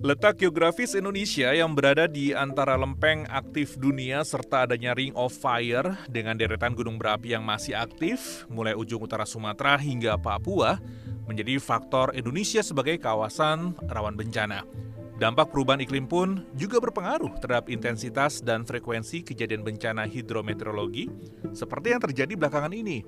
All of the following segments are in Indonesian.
Letak geografis Indonesia yang berada di antara lempeng aktif dunia serta adanya Ring of Fire dengan deretan gunung berapi yang masih aktif, mulai ujung utara Sumatera hingga Papua, menjadi faktor Indonesia sebagai kawasan rawan bencana. Dampak perubahan iklim pun juga berpengaruh terhadap intensitas dan frekuensi kejadian bencana hidrometeorologi seperti yang terjadi belakangan ini.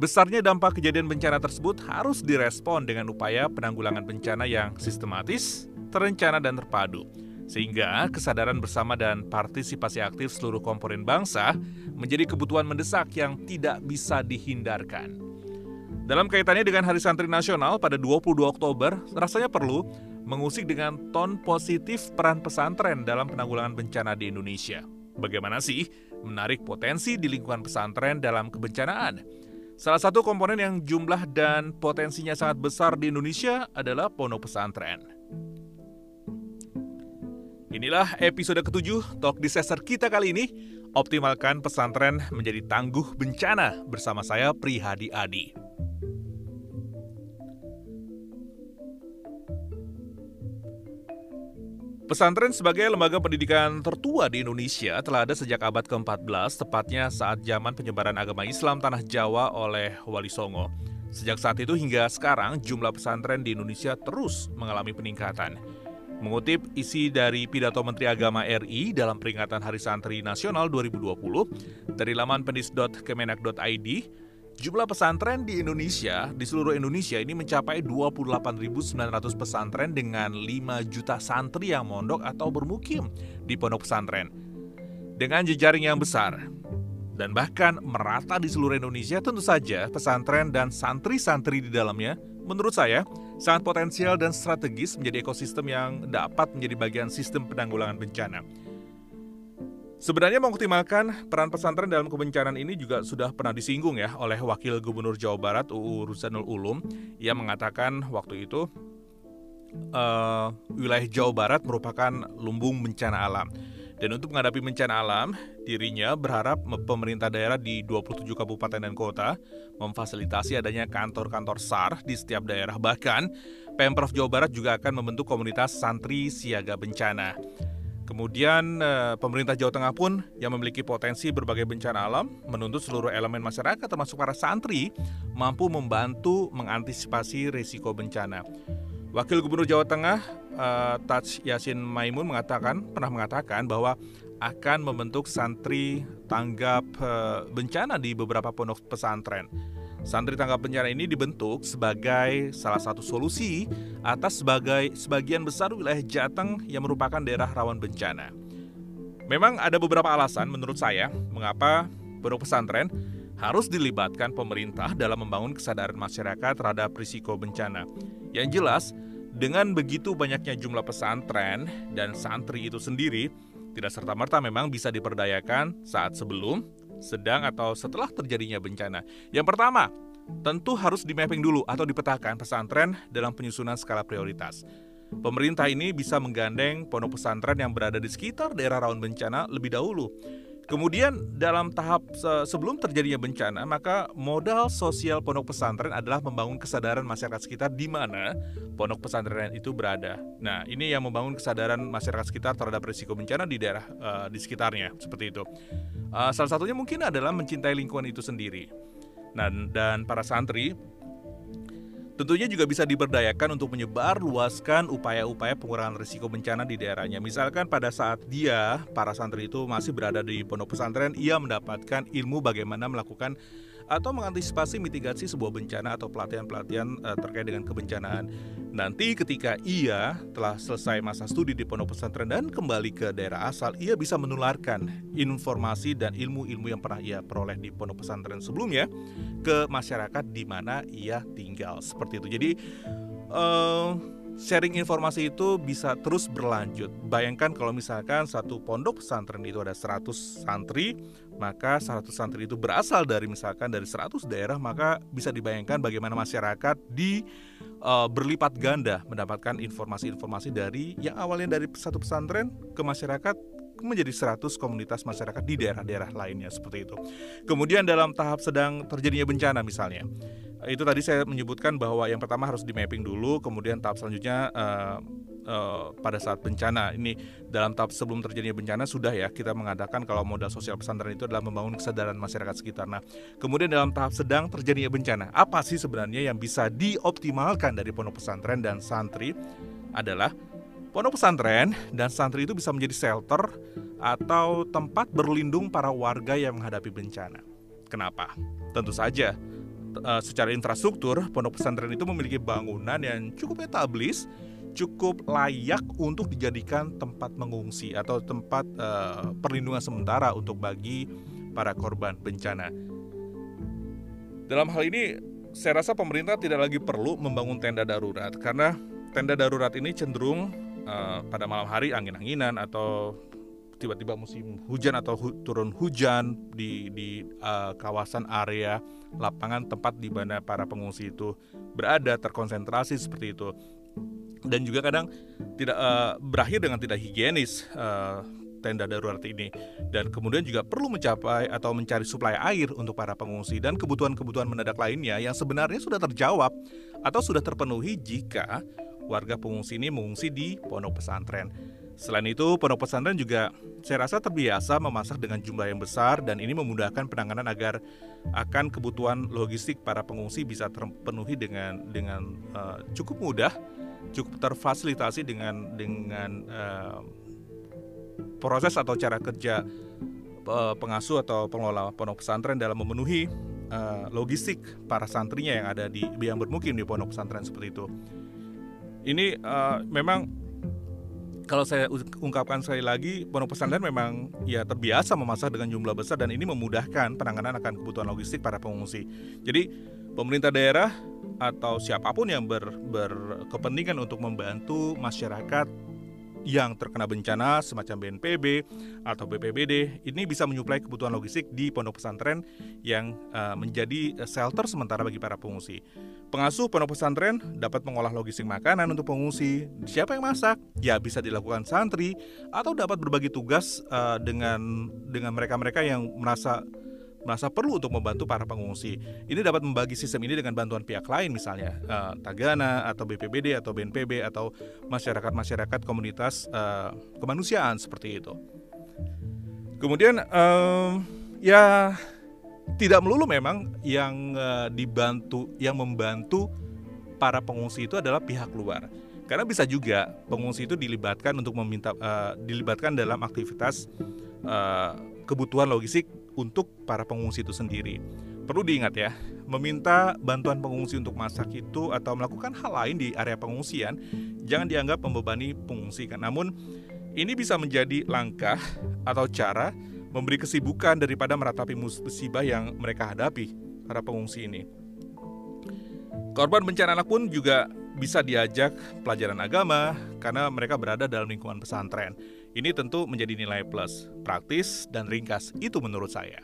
Besarnya dampak kejadian bencana tersebut harus direspon dengan upaya penanggulangan bencana yang sistematis, terencana dan terpadu. Sehingga kesadaran bersama dan partisipasi aktif seluruh komponen bangsa menjadi kebutuhan mendesak yang tidak bisa dihindarkan. Dalam kaitannya dengan Hari Santri Nasional pada 22 Oktober, rasanya perlu mengusik dengan ton positif peran pesantren dalam penanggulangan bencana di Indonesia. Bagaimana sih menarik potensi di lingkungan pesantren dalam kebencanaan? Salah satu komponen yang jumlah dan potensinya sangat besar di Indonesia adalah pondok pesantren. Inilah episode ketujuh Talk Disaster kita kali ini. Optimalkan pesantren menjadi tangguh bencana bersama saya Prihadi Adi. Pesantren sebagai lembaga pendidikan tertua di Indonesia telah ada sejak abad ke-14, tepatnya saat zaman penyebaran agama Islam tanah Jawa oleh Wali Songo. Sejak saat itu hingga sekarang, jumlah pesantren di Indonesia terus mengalami peningkatan. Mengutip isi dari pidato Menteri Agama RI dalam peringatan Hari Santri Nasional 2020 dari laman pendis.kemenak.id, jumlah pesantren di Indonesia, di seluruh Indonesia ini mencapai 28.900 pesantren dengan 5 juta santri yang mondok atau bermukim di pondok pesantren. Dengan jejaring yang besar, dan bahkan merata di seluruh Indonesia, tentu saja pesantren dan santri-santri di dalamnya menurut saya sangat potensial dan strategis menjadi ekosistem yang dapat menjadi bagian sistem penanggulangan bencana. Sebenarnya mengoptimalkan peran pesantren dalam kebencanaan ini juga sudah pernah disinggung ya oleh Wakil Gubernur Jawa Barat UU Ruzanul Ulum yang mengatakan waktu itu uh, wilayah Jawa Barat merupakan lumbung bencana alam. Dan untuk menghadapi bencana alam, dirinya berharap pemerintah daerah di 27 kabupaten dan kota memfasilitasi adanya kantor-kantor SAR di setiap daerah. Bahkan, Pemprov Jawa Barat juga akan membentuk komunitas santri siaga bencana. Kemudian eh, pemerintah Jawa Tengah pun yang memiliki potensi berbagai bencana alam menuntut seluruh elemen masyarakat termasuk para santri mampu membantu mengantisipasi risiko bencana. Wakil Gubernur Jawa Tengah uh, Taj Yasin Maimun mengatakan pernah mengatakan bahwa akan membentuk santri tanggap uh, bencana di beberapa pondok pesantren. Santri tanggap bencana ini dibentuk sebagai salah satu solusi atas sebagai sebagian besar wilayah Jateng yang merupakan daerah rawan bencana. Memang ada beberapa alasan menurut saya mengapa pondok pesantren harus dilibatkan pemerintah dalam membangun kesadaran masyarakat terhadap risiko bencana. Yang jelas, dengan begitu banyaknya jumlah pesantren dan santri itu sendiri, tidak serta-merta memang bisa diperdayakan saat sebelum, sedang, atau setelah terjadinya bencana. Yang pertama, tentu harus di-mapping dulu atau dipetakan pesantren dalam penyusunan skala prioritas. Pemerintah ini bisa menggandeng pondok pesantren yang berada di sekitar daerah rawan bencana lebih dahulu Kemudian dalam tahap sebelum terjadinya bencana, maka modal sosial pondok pesantren adalah membangun kesadaran masyarakat sekitar di mana pondok pesantren itu berada. Nah, ini yang membangun kesadaran masyarakat sekitar terhadap risiko bencana di daerah uh, di sekitarnya, seperti itu. Uh, salah satunya mungkin adalah mencintai lingkungan itu sendiri. Nah, dan para santri Tentunya juga bisa diberdayakan untuk menyebar luaskan upaya-upaya pengurangan risiko bencana di daerahnya. Misalkan pada saat dia, para santri itu masih berada di pondok pesantren, ia mendapatkan ilmu bagaimana melakukan atau mengantisipasi mitigasi sebuah bencana atau pelatihan-pelatihan uh, terkait dengan kebencanaan. Nanti ketika ia telah selesai masa studi di pondok pesantren dan kembali ke daerah asal, ia bisa menularkan informasi dan ilmu-ilmu yang pernah ia peroleh di pondok pesantren sebelumnya ke masyarakat di mana ia tinggal. Seperti itu. Jadi uh, sharing informasi itu bisa terus berlanjut. Bayangkan kalau misalkan satu pondok pesantren itu ada 100 santri, maka 100 santri itu berasal dari misalkan dari 100 daerah, maka bisa dibayangkan bagaimana masyarakat di uh, berlipat ganda mendapatkan informasi-informasi dari yang awalnya dari satu pesantren ke masyarakat menjadi 100 komunitas masyarakat di daerah-daerah lainnya seperti itu. Kemudian dalam tahap sedang terjadinya bencana misalnya itu tadi saya menyebutkan bahwa yang pertama harus di mapping dulu, kemudian tahap selanjutnya uh, uh, pada saat bencana. Ini dalam tahap sebelum terjadinya bencana sudah ya kita mengadakan kalau modal sosial pesantren itu adalah membangun kesadaran masyarakat sekitar. Nah, kemudian dalam tahap sedang terjadinya bencana, apa sih sebenarnya yang bisa dioptimalkan dari pondok pesantren dan santri adalah pondok pesantren dan santri itu bisa menjadi shelter atau tempat berlindung para warga yang menghadapi bencana. Kenapa? Tentu saja uh, secara infrastruktur, pondok pesantren itu memiliki bangunan yang cukup etablis, cukup layak untuk dijadikan tempat mengungsi atau tempat uh, perlindungan sementara untuk bagi para korban bencana. Dalam hal ini, saya rasa pemerintah tidak lagi perlu membangun tenda darurat karena tenda darurat ini cenderung uh, pada malam hari angin-anginan atau tiba-tiba musim hujan atau hu turun hujan di di uh, kawasan area lapangan tempat di mana para pengungsi itu berada terkonsentrasi seperti itu dan juga kadang tidak uh, berakhir dengan tidak higienis uh, tenda darurat ini dan kemudian juga perlu mencapai atau mencari suplai air untuk para pengungsi dan kebutuhan-kebutuhan mendadak lainnya yang sebenarnya sudah terjawab atau sudah terpenuhi jika warga pengungsi ini mengungsi di pondok pesantren. Selain itu, pondok pesantren juga saya rasa terbiasa memasak dengan jumlah yang besar dan ini memudahkan penanganan agar akan kebutuhan logistik para pengungsi bisa terpenuhi dengan dengan uh, cukup mudah, cukup terfasilitasi dengan dengan uh, proses atau cara kerja uh, pengasuh atau pengelola pondok pesantren dalam memenuhi uh, logistik para santrinya yang ada di yang bermukim di pondok pesantren seperti itu. Ini uh, memang kalau saya ungkapkan sekali lagi, pondok pesantren memang ya terbiasa memasak dengan jumlah besar dan ini memudahkan penanganan akan kebutuhan logistik para pengungsi. Jadi pemerintah daerah atau siapa pun yang ber, berkepentingan untuk membantu masyarakat yang terkena bencana semacam BNPB atau BPBD ini bisa menyuplai kebutuhan logistik di pondok pesantren yang uh, menjadi shelter sementara bagi para pengungsi. Pengasuh pondok pesantren dapat mengolah logistik makanan untuk pengungsi. Siapa yang masak? Ya bisa dilakukan santri atau dapat berbagi tugas uh, dengan dengan mereka-mereka yang merasa merasa perlu untuk membantu para pengungsi. Ini dapat membagi sistem ini dengan bantuan pihak lain misalnya uh, Tagana atau BPBD atau BNPB atau masyarakat-masyarakat komunitas uh, kemanusiaan seperti itu. Kemudian uh, ya tidak melulu memang yang uh, dibantu yang membantu para pengungsi itu adalah pihak luar. Karena bisa juga pengungsi itu dilibatkan untuk meminta uh, dilibatkan dalam aktivitas uh, kebutuhan logistik untuk para pengungsi itu sendiri. Perlu diingat ya, meminta bantuan pengungsi untuk masak itu atau melakukan hal lain di area pengungsian jangan dianggap membebani pengungsi kan. Namun ini bisa menjadi langkah atau cara memberi kesibukan daripada meratapi musibah yang mereka hadapi para pengungsi ini. Korban bencana anak pun juga bisa diajak pelajaran agama karena mereka berada dalam lingkungan pesantren. Ini tentu menjadi nilai plus, praktis dan ringkas, itu menurut saya.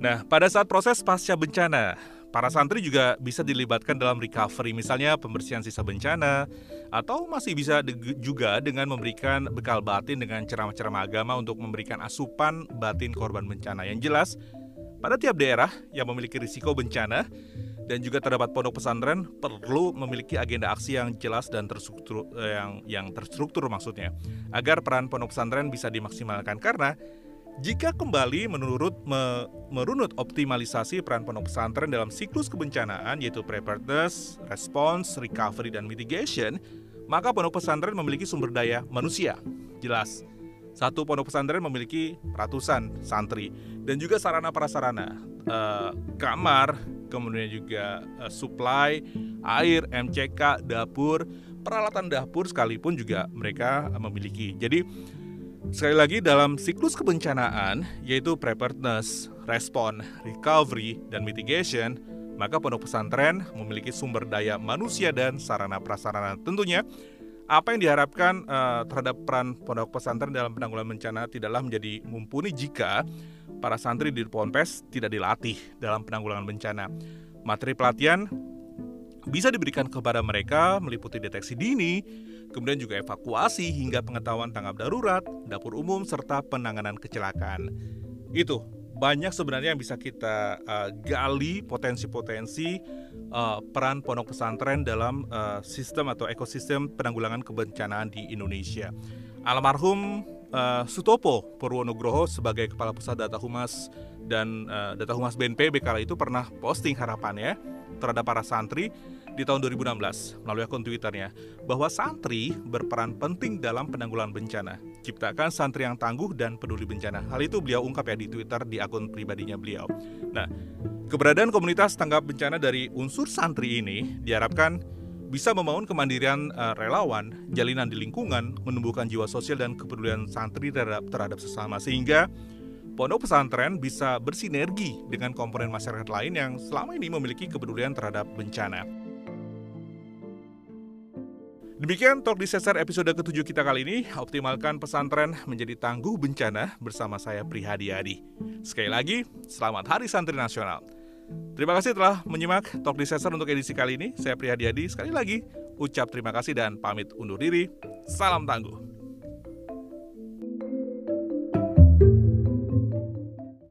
Nah, pada saat proses pasca bencana, para santri juga bisa dilibatkan dalam recovery, misalnya pembersihan sisa bencana, atau masih bisa juga dengan memberikan bekal batin dengan ceramah-ceramah agama untuk memberikan asupan batin korban bencana. Yang jelas, pada tiap daerah yang memiliki risiko bencana, dan juga terdapat pondok pesantren perlu memiliki agenda aksi yang jelas dan terstruktur eh, yang yang terstruktur maksudnya agar peran pondok pesantren bisa dimaksimalkan karena jika kembali menurut me, merunut optimalisasi peran pondok pesantren dalam siklus kebencanaan yaitu preparedness, response, recovery dan mitigation, maka pondok pesantren memiliki sumber daya manusia. Jelas. Satu pondok pesantren memiliki ratusan santri dan juga sarana prasarana, uh, kamar, kemudian juga uh, supply air, MCK, dapur, peralatan dapur sekalipun juga mereka memiliki. Jadi sekali lagi dalam siklus kebencanaan yaitu preparedness, respon, recovery, dan mitigation, maka pondok pesantren memiliki sumber daya manusia dan sarana prasarana tentunya apa yang diharapkan uh, terhadap peran pondok pesantren dalam penanggulangan bencana tidaklah menjadi mumpuni jika para santri di Ponpes tidak dilatih dalam penanggulangan bencana. Materi pelatihan bisa diberikan kepada mereka meliputi deteksi dini, kemudian juga evakuasi hingga pengetahuan tanggap darurat, dapur umum, serta penanganan kecelakaan. Itu banyak sebenarnya yang bisa kita uh, gali potensi-potensi uh, peran pondok pesantren dalam uh, sistem atau ekosistem penanggulangan kebencanaan di Indonesia. Almarhum uh, Sutopo Purwonugroho sebagai kepala pusat data humas dan uh, data humas BNPB kala itu pernah posting harapannya terhadap para santri di tahun 2016 melalui akun Twitternya bahwa santri berperan penting dalam penanggulangan bencana. Ciptakan santri yang tangguh dan peduli bencana. Hal itu beliau ungkap ya di Twitter di akun pribadinya beliau. Nah, keberadaan komunitas tanggap bencana dari unsur santri ini diharapkan bisa membangun kemandirian uh, relawan, jalinan di lingkungan, menumbuhkan jiwa sosial dan kepedulian santri terhadap terhadap sesama sehingga pondok pesantren bisa bersinergi dengan komponen masyarakat lain yang selama ini memiliki kepedulian terhadap bencana. Demikian Talk di Sesar episode ketujuh kita kali ini. Optimalkan pesantren menjadi tangguh bencana bersama saya Prihadi Adi. Sekali lagi, selamat Hari Santri Nasional. Terima kasih telah menyimak Talk di Sesar untuk edisi kali ini. Saya Prihadi Adi. Sekali lagi, ucap terima kasih dan pamit undur diri. Salam tangguh.